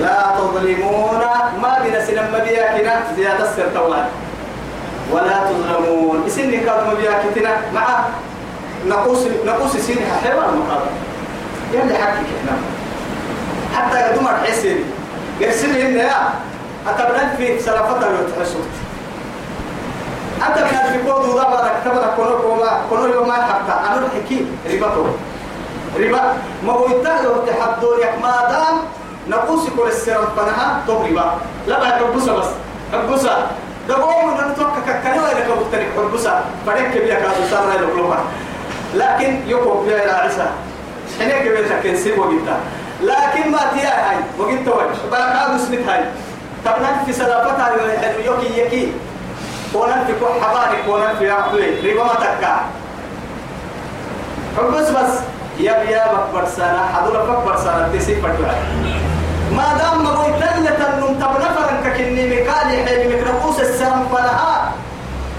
لا تظلمون ما بنا سنم بياكنا زيادة السر طوال ولا تظلمون. إسني كاد مبياكتنا مع نقوس نقوس سين حيوان مقابل. يلي حكي كنا. حتى يدوم الحسين يرسل هنا يا. أتبنى في سلافة وتحسوت من في قوة ضبط كتبنا كنو كوما كنو يوم ما حتى أنا الحكي ربطه ربا. ما هو يتهلو تحدون يك ما دام نقوس كل السر فنها تو ربا. لا بعد حبسة بس. حبسة دقوم نتوقع ككنوا إذا كبتني حبسة فريق كبير كادو سارة لقلوبها لكن يكون بيا إلى هنا كبير لكن سيب وقتها. لكن ما تيا هاي وقت. وجه بركة اسمت هاي. تبنك في سلافتها يوكي يكي. كونان في كل حضاني كونان في عقلي. ربما تكا. حبس بس يا يا بكبر سنة حضور بكبر سنة تسيب فتوى ما دام ما قلت لنا تنم تبنفرن ككني مكالي حين مكرقوس السلام فلها.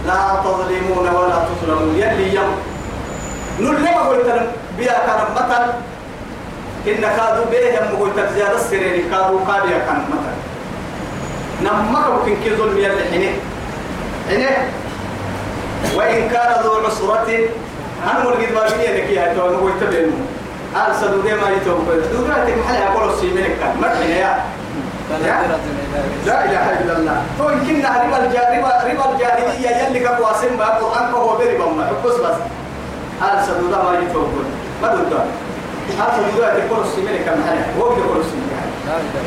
لا تظلمون ولا تظلمون. يلي يم. نقول لما قلت لهم بيا كان مثل إن كادوا بيه يم قلت زيادة السرير. كادوا كادوا كان مثل نمك ممكن كي ظلم يلي حينه حينه وإن كان ذو عسرة أنا مرقد ما بني لك يا تو أنا قلت بينه. قال سدودي ما يتوب دودي محل يقول السيمين كان مرحنا يا. لا إله إلا الله. تو يمكن ربا الجاهلية ربا الجاهلية يلي كقواسم بقى القرآن هو بربا ما. بس بس. قال سدودا ما يتوب ما دودا قال سدودا تقول السيمين كان محل هو بيقول السيمين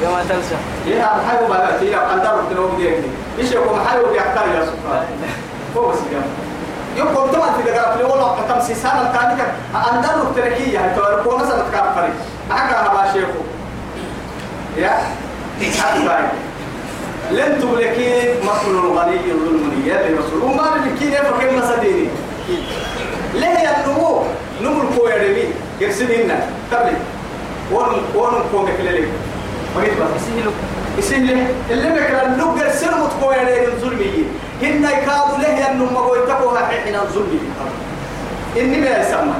يوم تنسى. يا محل ما لا تيا قدر تلو بديك إيش يكون محل وبيحتاج يا سبحان هو بس كده يقول طبعا في دقائق اللي والله كم سنة الثانية كان أندر التركية هاي تقول مثلا كان فريق. أحكى هذا شيخه. يا. حد باي لن تملكي مطل الغني الظلمني يا رسول وما بكين فكيف مسديني ليه النمو نمو الكوية ربي يرسلنا قبل ون ون كوم كللي ما قلت بس يسهلك. يسهل اللي بكرة اللقى السلم تكوية ربي الظلمي هن يكادوا له النمو قويتكوها حين الظلمي إني ما يسمى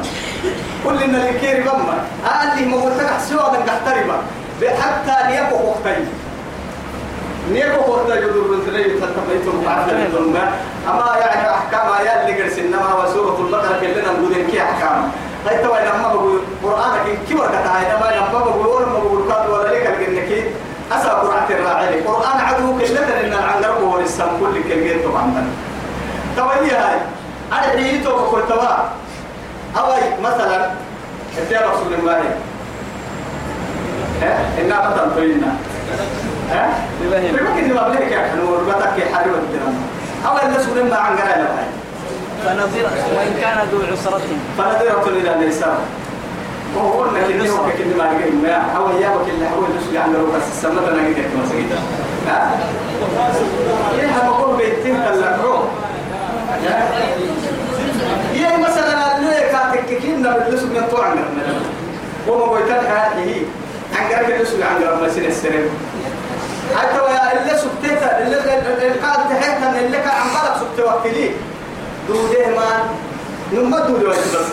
كل إن الكير بما. قال لي ما قلت لك سوى من تحترمه حتى ليكو وقتين. نيكو يدور من تلي تتبعيت المعدل الظلمة. أما يعني أحكام آيات اللي قرس إنما وسورة البقرة كلنا نقول إنك أحكام. هاي توا لما بقول قرآنك كي ورقة هاي لما لما بقول ما بقول كاد ولا ليك الجنة أسا قرآن الراعي. قرآن عدو كلنا إن العنقر هو السم كل كلمة طبعا. توا هي هاي. أنا عييتو بقول توا. أوي مثلا يا رسول الله. ها؟ إنا قتل طينا ها وإن كان ذو عسرة فنظرة إلى النساء وهو إيه مثلا اللي كاتك كنا بالنسبة من طوع عن وما قلت هذه عن قرب النسبة عن قرب مسين السرير حتى ويا اللي سبتها اللي قاعد تحتها اللي كان عم بالك سبت وكلي. دوده ما نما دوده بس.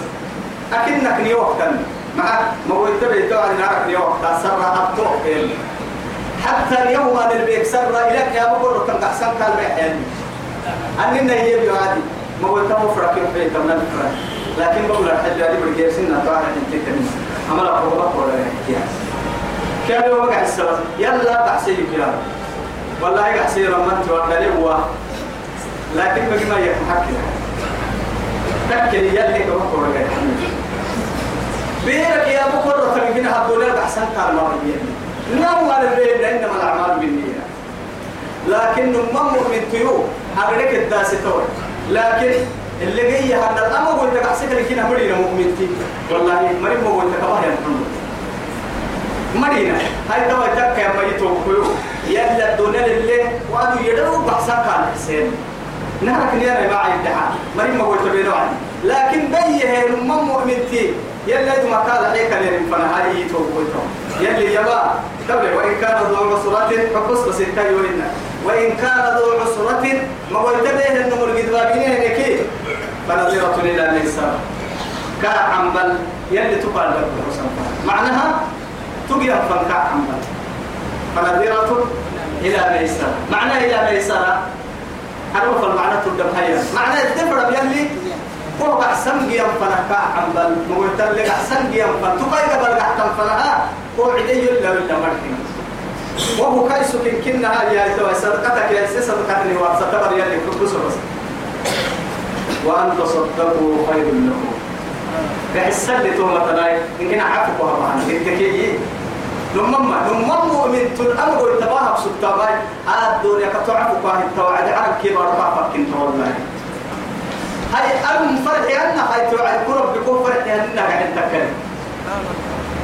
أكنك ني وقتا مع ما هو يتبع توعد نعرف ني وقتا سر أبطوك حتى اليوم أنا البيك سر إليك يا بقول كان أحسن كان بيحياني أننا هي بيعادي ما هو تمو فرق من الفرق. لكن بقول الحج هذه بالجير سنة طاعة أنت كنيس عمل أقوى ولا احتياج كان وقع السبب يلا تحسيب يا والله يقع سيرا من توكل هو لكن بقي ما يحكي. تكل يلي كما قول بيرك يا بكرة تلقينا هدول أحسن كان مرة نوم على البيت إنما الأعمال بالنية. لكن من مؤمن تيو. أغلق الداس تور لكن اللي جاي هذا الأمر قلت لك أحسن لك هنا مرينا مؤمن تي والله مريم ما قلت لك يا محمد مرينا. هاي توا تك يا ميتو كيو يلا الدنيا اللي وادو يدرو بحسن كان حسين. نهرك نيانا ما عيدها مريم ما قلت عني. لكن بيه من مؤمن تي يلا ما قال عليك لين فنا هاي توقيتهم يلي يبا قبل وإن كان ذو عسرة فقص بس التايولنا وإن كان ذو عسرة ما قلت به إنه مرقد بابينه نكي فنظيرة إلى الإنسان. كعمبل يلي تقال لك معناها تقيا فنكا عمبل فنظيرة إلى ميسرة. معناه إلى ميسرة؟ عرف المعنى تقدم هيا معناه الدفر يلي هو أحسن جيم فنكا عمبل مقلت لك أحسن جيم فن. تقاي قبل قحتم فنها هو عدي يلا ولا مرحين وهو كيس كنا يا تو صدقتك يا سي صدقتني وستبر يلي كبس بس وأن تصدقوا خير لكم. بحسن لي تو مثلا إن كنا عفوا طبعا التكيي نمما نمما مؤمن تنأمر ويتباهى بسبتاباي الدنيا كتعفوا كاه التوعد عرب كبار رافق كنت والله هاي أم فرح أنا هاي توعد. كرب بكون فرح أنا قاعد تكلم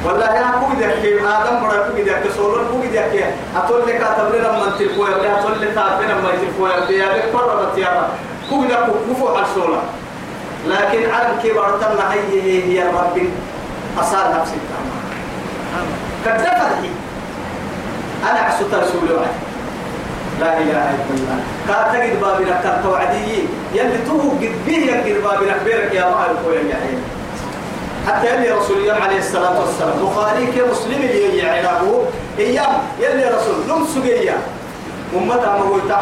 والله يا كوي ذاك آدم برا كوي ذاك سولر كوي ذاك أتول لك أتبلنا من تلفوا يا أتول لك أتبلنا من تلفوا يا يا بك برا بتيارا كوي ذاك كوفو على لكن عرب كبار تنا هي هي ربي أصار نفسي. كذا فتحي أنا عسوت رسول الله. لا إله إلا الله. كاتجد بابنا كان توعدي يلي تو قد به يقد بابنا كبيرك يا الله الكويا يا حين حتى يلي رسول الله عليه الصلاة والسلام بخاري كمسلم اللي يعلمه إيام يلي رسول لم سجيا. أمتا ما قلت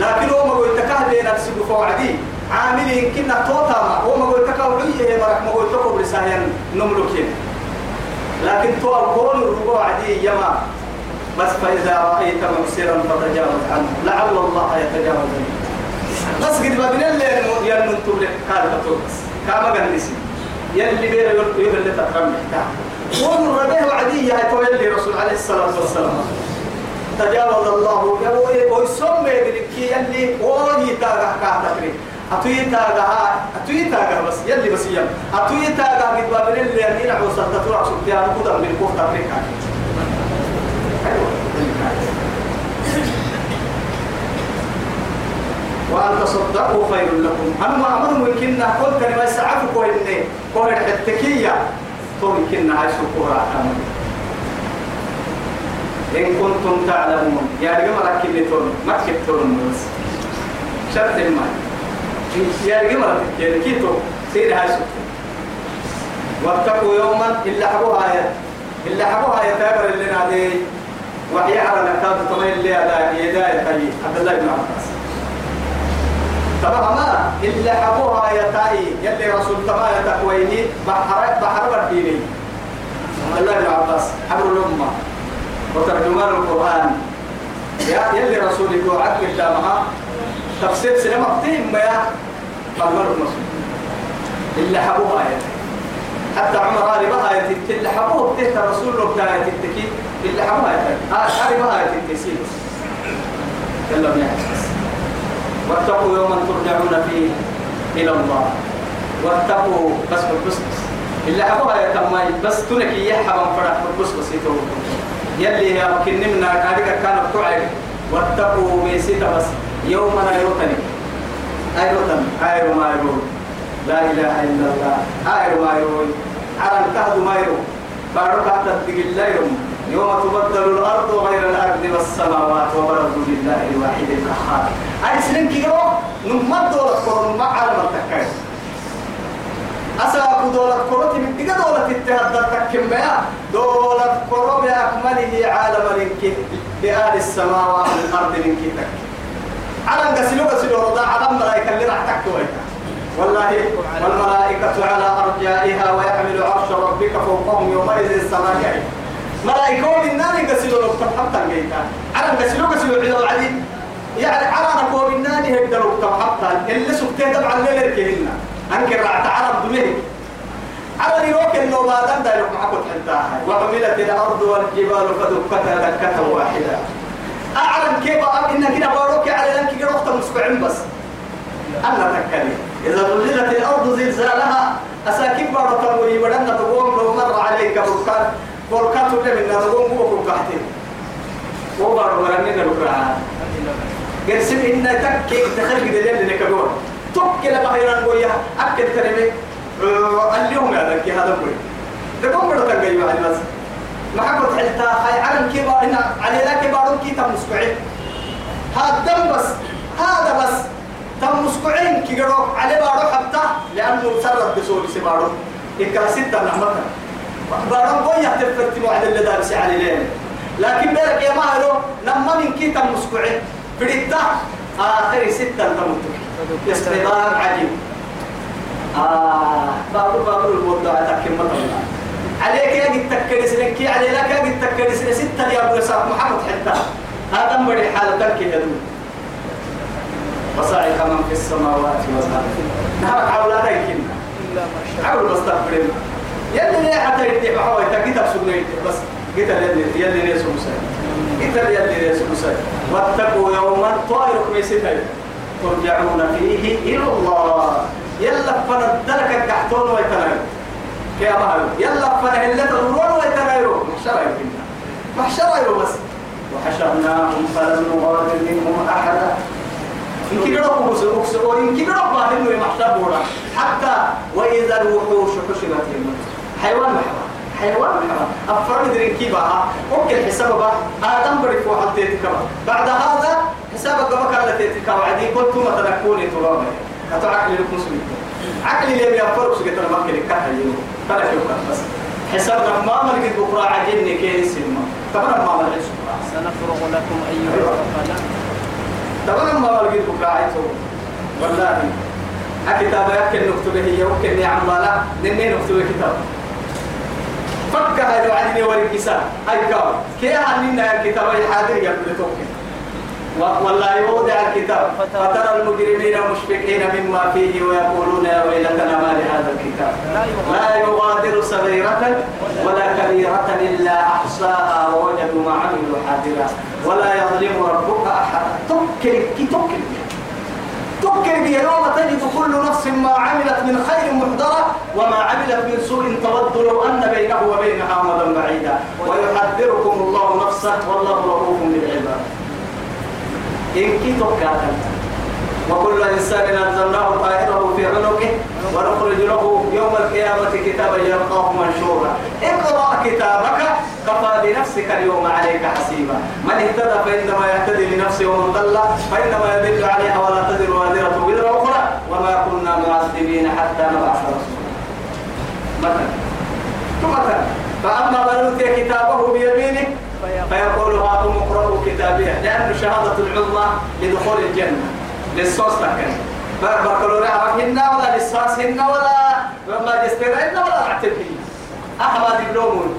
لكن هو ما قلت كهدي نفسه فوعدي. عاملين كنا توتا هو ما كوعيه مرك ما قلت كبر سهيا نملكين. لكن تو الكون الربوع عدي يما. بس فإذا رأيت مبصرا فتجاوز عنه. لعل الله يتجاوز عنه. بس قد بابنا اللي ينمتم لك هذا بس. كما قال نسي يلي بيه يقول اللي تترمي. ومن ربيه وعدي هاي تو يلي رسول عليه الصلاة والسلام. تجاوز الله. ويسمى ذلك يلي وهي تاغا كاتكري أتويتا جها أتويتا جها بس يلي بس يم أتويتا جها قد بابرين اللي أنا نحو سلطة ترى شو تيار كذا من كوف تبريك وأن تصدقوا خير لكم. أما أمر ممكن نقول كلمة سعفك وإني قول التكية ممكن عيش القرى إن كنتم تعلمون. يا شرط المال يا رجال يعني كيتو سير هاي سكورة واتقوا يوما إلا حبوها يا إلا حبوها يا تابر اللي نادي وحي على نكاد طمين اللي هذا يداية عبد الله بن عباس طبعا ما إلا حبوها يا تاي يلي رسول تما يا تقويني بحر بحر برديني عبد الله بن عباس حبر الأمة وترجمان القرآن يا يلي رسولك وعدل الجامعة تفسير سينما قديم ما فالمر مسلم إلا حبوها يا حتى عمر قال بها يتت اللي حبوه تهت رسول الله بتاع يتتكي اللي حبوها آه قال بها يتتسيل يلا بنحس واتقوا يوما ترجعون فيه إلى الله. واتقوا بس بس اللي حبوها يتمي بس تنك يحبا فرح بس بس يلي يا ممكن نمنا كاريكا كان بتوعك. واتقوا ميسيتا بس. يوم لا يوتني أيروتن أيرو ما يرو لا إله إلا الله. أيرو ما يرو على الكهد ما يرو بارك تتقي الله يوم يوم تبدل الأرض غير الأرض والسماوات وبرزوا لله الواحد القهار. أي سنين كيلو نمد دولة كورو ما عالم التكاي أسا دولة كورو تبقى دولة التهدد تكيم بيا. دولة كورو بأكمله عالم لنك بآل السماوات والأرض لنك تك على قسلو قسلو رضا على ملائكة اللي راح تكتويتا والله والملائكة على أرجائها ويحمل عرش ربك فوقهم يومئذ السماء. ملائكة من نار قسلوا لو حتى جيتا على قسلوا قسلوا عيد العدي. يعني على نكو من نار هيدا لو حتى اللي سكتة تبع الليل كهنا أنكر رعت عرب دمه على نروك إنه بعدين ده يروح معكم حتى وعملت الأرض والجبال فدكتها دكة واحدة. أعلم كيف إن كده باروك على لنك رحت مسبعين بس. أنا تكلم. إذا زلزلت الأرض زلزالها أساكيب بارو تنوي بدنا تقوم لو مر عليك بركان بركان تقول من نقوم هو بركاتين هو بارو مرنين البركان قرسم إن تك تخرج دليل لك دور تك لما هيران قويا أكد كلمة اليوم هذا كي هذا قوي. تقوم تنقي على بس. حكوا حلتا هاي علم كي بارو إن على ذاك بارو كي تمسكعين هذا دم بس هذا بس تم مسكعين كي قالوا على بارو حتى لأنه سرد بسوري سبارو إكلا ستة نعمتها بارو بويا تفرت موعد اللي دارسي على لين لكن بيرك يا ماهرو لما من كي تم مسكعين فريتا آخر ستة تموت استغفار عجيب. آه بابو بابو الموضوع تكلم الله. عليك يا قد تكرس لك عليك يا قد تكرس ستة يا أبو محمد حتى. هذا مري حالتك يا دود. وصعق من في السماوات والأرض ما شاء حاول بس تقبلنا يلي ليه حتى يدي بحوي تكتب سنة بس قلت يلي يلي ليه سمسا قلت يلي ليه سمسا واتقوا يوما طائركم يسيتي ترجعون فيه إلى الله. يلا فندلك الكحتون ويتنايرو يا مهل يلا فنهلت الرون ويتنايرو محشرة يمكننا محشرة بس. وحشرناهم فلم نغادر منهم أحدا. إن كبر أبوس أبوس وإن كبر إنه بورا حتى وإذا الوحوش حشرت يمت حيوان محوا حيوان محوا أفرد درين كيبا أوكي حساب با آدم بريك واحد تيتكوا بعد هذا حسابك بك على تيتكوا عدي قلت ما تنكوني ترابا هتو عقلي لكم سميت عقلي اللي بيفرق سكت أنا ممكن كهل يوم. فلا كيف بس حسابنا ما ملك بكرة عجلني كيس الما طبعا ما ملك سنفرغ لكم أيها الثقلان طبعا ما لقيت بكاعته والله. الكتاب يمكن نكتب هي يمكن عمالا نني نكتب كتاب. فك هذا وعدني ورقسا هاي كاو. كي عنينا الكتاب الحاضر يقول توكل والله يوضع الكتاب. فترى. المجرمين مشفقين مما فيه ويقولون يا ويلتنا ما لهذا الكتاب. لا يغادر. صغيرة ولا كبيرة إلا أحصاها ووجدوا ما عملوا حاضرا. ولا يظلم ربك أحدا تكل تكل تكل يوم تجد كل نفس ما عملت من خير محضرة وما عملت من سوء تود لو أن بينه وبينها أمدا بعيدا. ويحذركم الله نفسه والله رؤوف بالعباد. إن تكاتل وكل إنسان أنزلناه طائره في عنقه ونخرج له يوم القيامة كتابا يلقاه منشورا. اقرأ كتابك كفى بنفسك اليوم عليك حسيبا. من اهتدى فإنما يهتدي لنفسه ومن ضل فإنما يدل عليها ولا تزر وازرة وزر أخرى. وما كنا معذبين حتى نبعث رسولا. مثلا. فأما من أوتي كتابه بيمينه فيقول هاتم اقرأوا كتابية. لأن شهادة العظمى لدخول الجنة. للصوص لكن بكالوريا عرفهن ولا للصاصهن ولا ماجستيرهن ولا معتبهن أحمد دبلومون.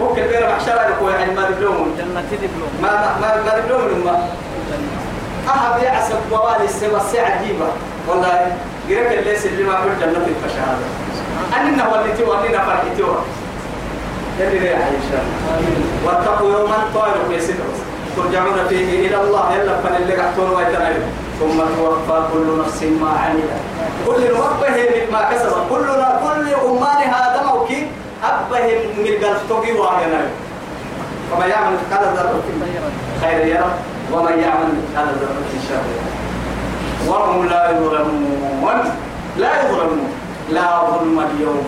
ممكن بين محشرة يقول يعني ما دبلومون. ما ما ما دبلومون ما أحد يعسب موالي السما الساعة عجيبة. والله قريب الليس اللي ما في الجنة الفشهادة أننا وليتي وأننا فرحتي شاء الله واتقوا يوما طائر في سدرس ترجعون فيه إلى الله يلا فن اللي قحتون ويتنعيم ثم توفى كل نفس ما عملت. كل نوبه ما كسب كل كل أمان هذا موكي أبه من قلب توقي واهنا فما يعمل مثقال ذرة خير يرى ومن يعمل مثقال ذرة شر وهم لا يظلمون. لا يظلمون. لا ظلم اليوم.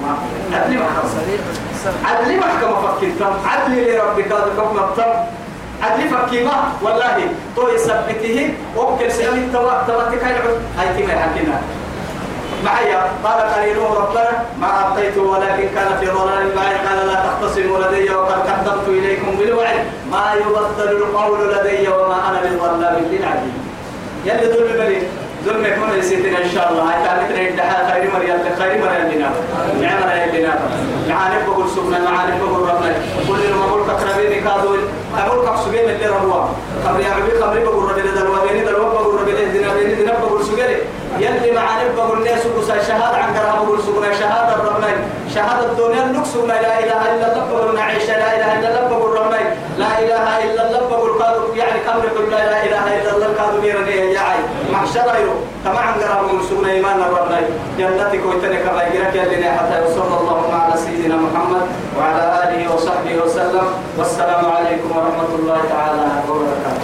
عدل محكمة. صريح الحساب عدل محكمة فكنتم عدل لربك هذا حكم الطب عدل فكيمة والله تو يثبته وكل سعيد توا توا تكاين هاي تما حكينا معي قال قليله ربنا ما أبقيته ولكن كان في ضلال بعيد. قال لا تختصموا لدي وقد قدمت إليكم بالوعد. ما يبطل القول لدي وما أنا بظلام للعبيد. يلي ظلم بني. ظلم يكون يسيتنا إن شاء الله. هاي تعلمتنا الدحاء خير مريم خير مريم لنا نعمنا لنا معاني بقول سبنا معاني بقول ربنا. كل ما بقول كربيني كادول أقول كسجين اللي ربوا خبر يا عبي خبر بقول ربنا دلوا بيني دلوا بقول ربنا دينا بيني دينا بقول سجين يلي معاني بقول ناس وسا شهادة عن كرها بقول سبنا شهادة ربنا شهادة الدنيا نقصنا لا إله إلا الله بقول نعيش لا إله إلا الله بقول ربنا لا إله إلا الله بقول قالوا يعني نقول لا إله إلا الله قالوا بيرني يا عي محشر يو كما عن بقول سبنا إيمان ربنا. جنتك ويتنك غيرك يلي حتى وصلى الله على سيدنا محمد وعلى آله وصحبه وسلم. والسلام عليكم ورحمة الله تعالى وبركاته.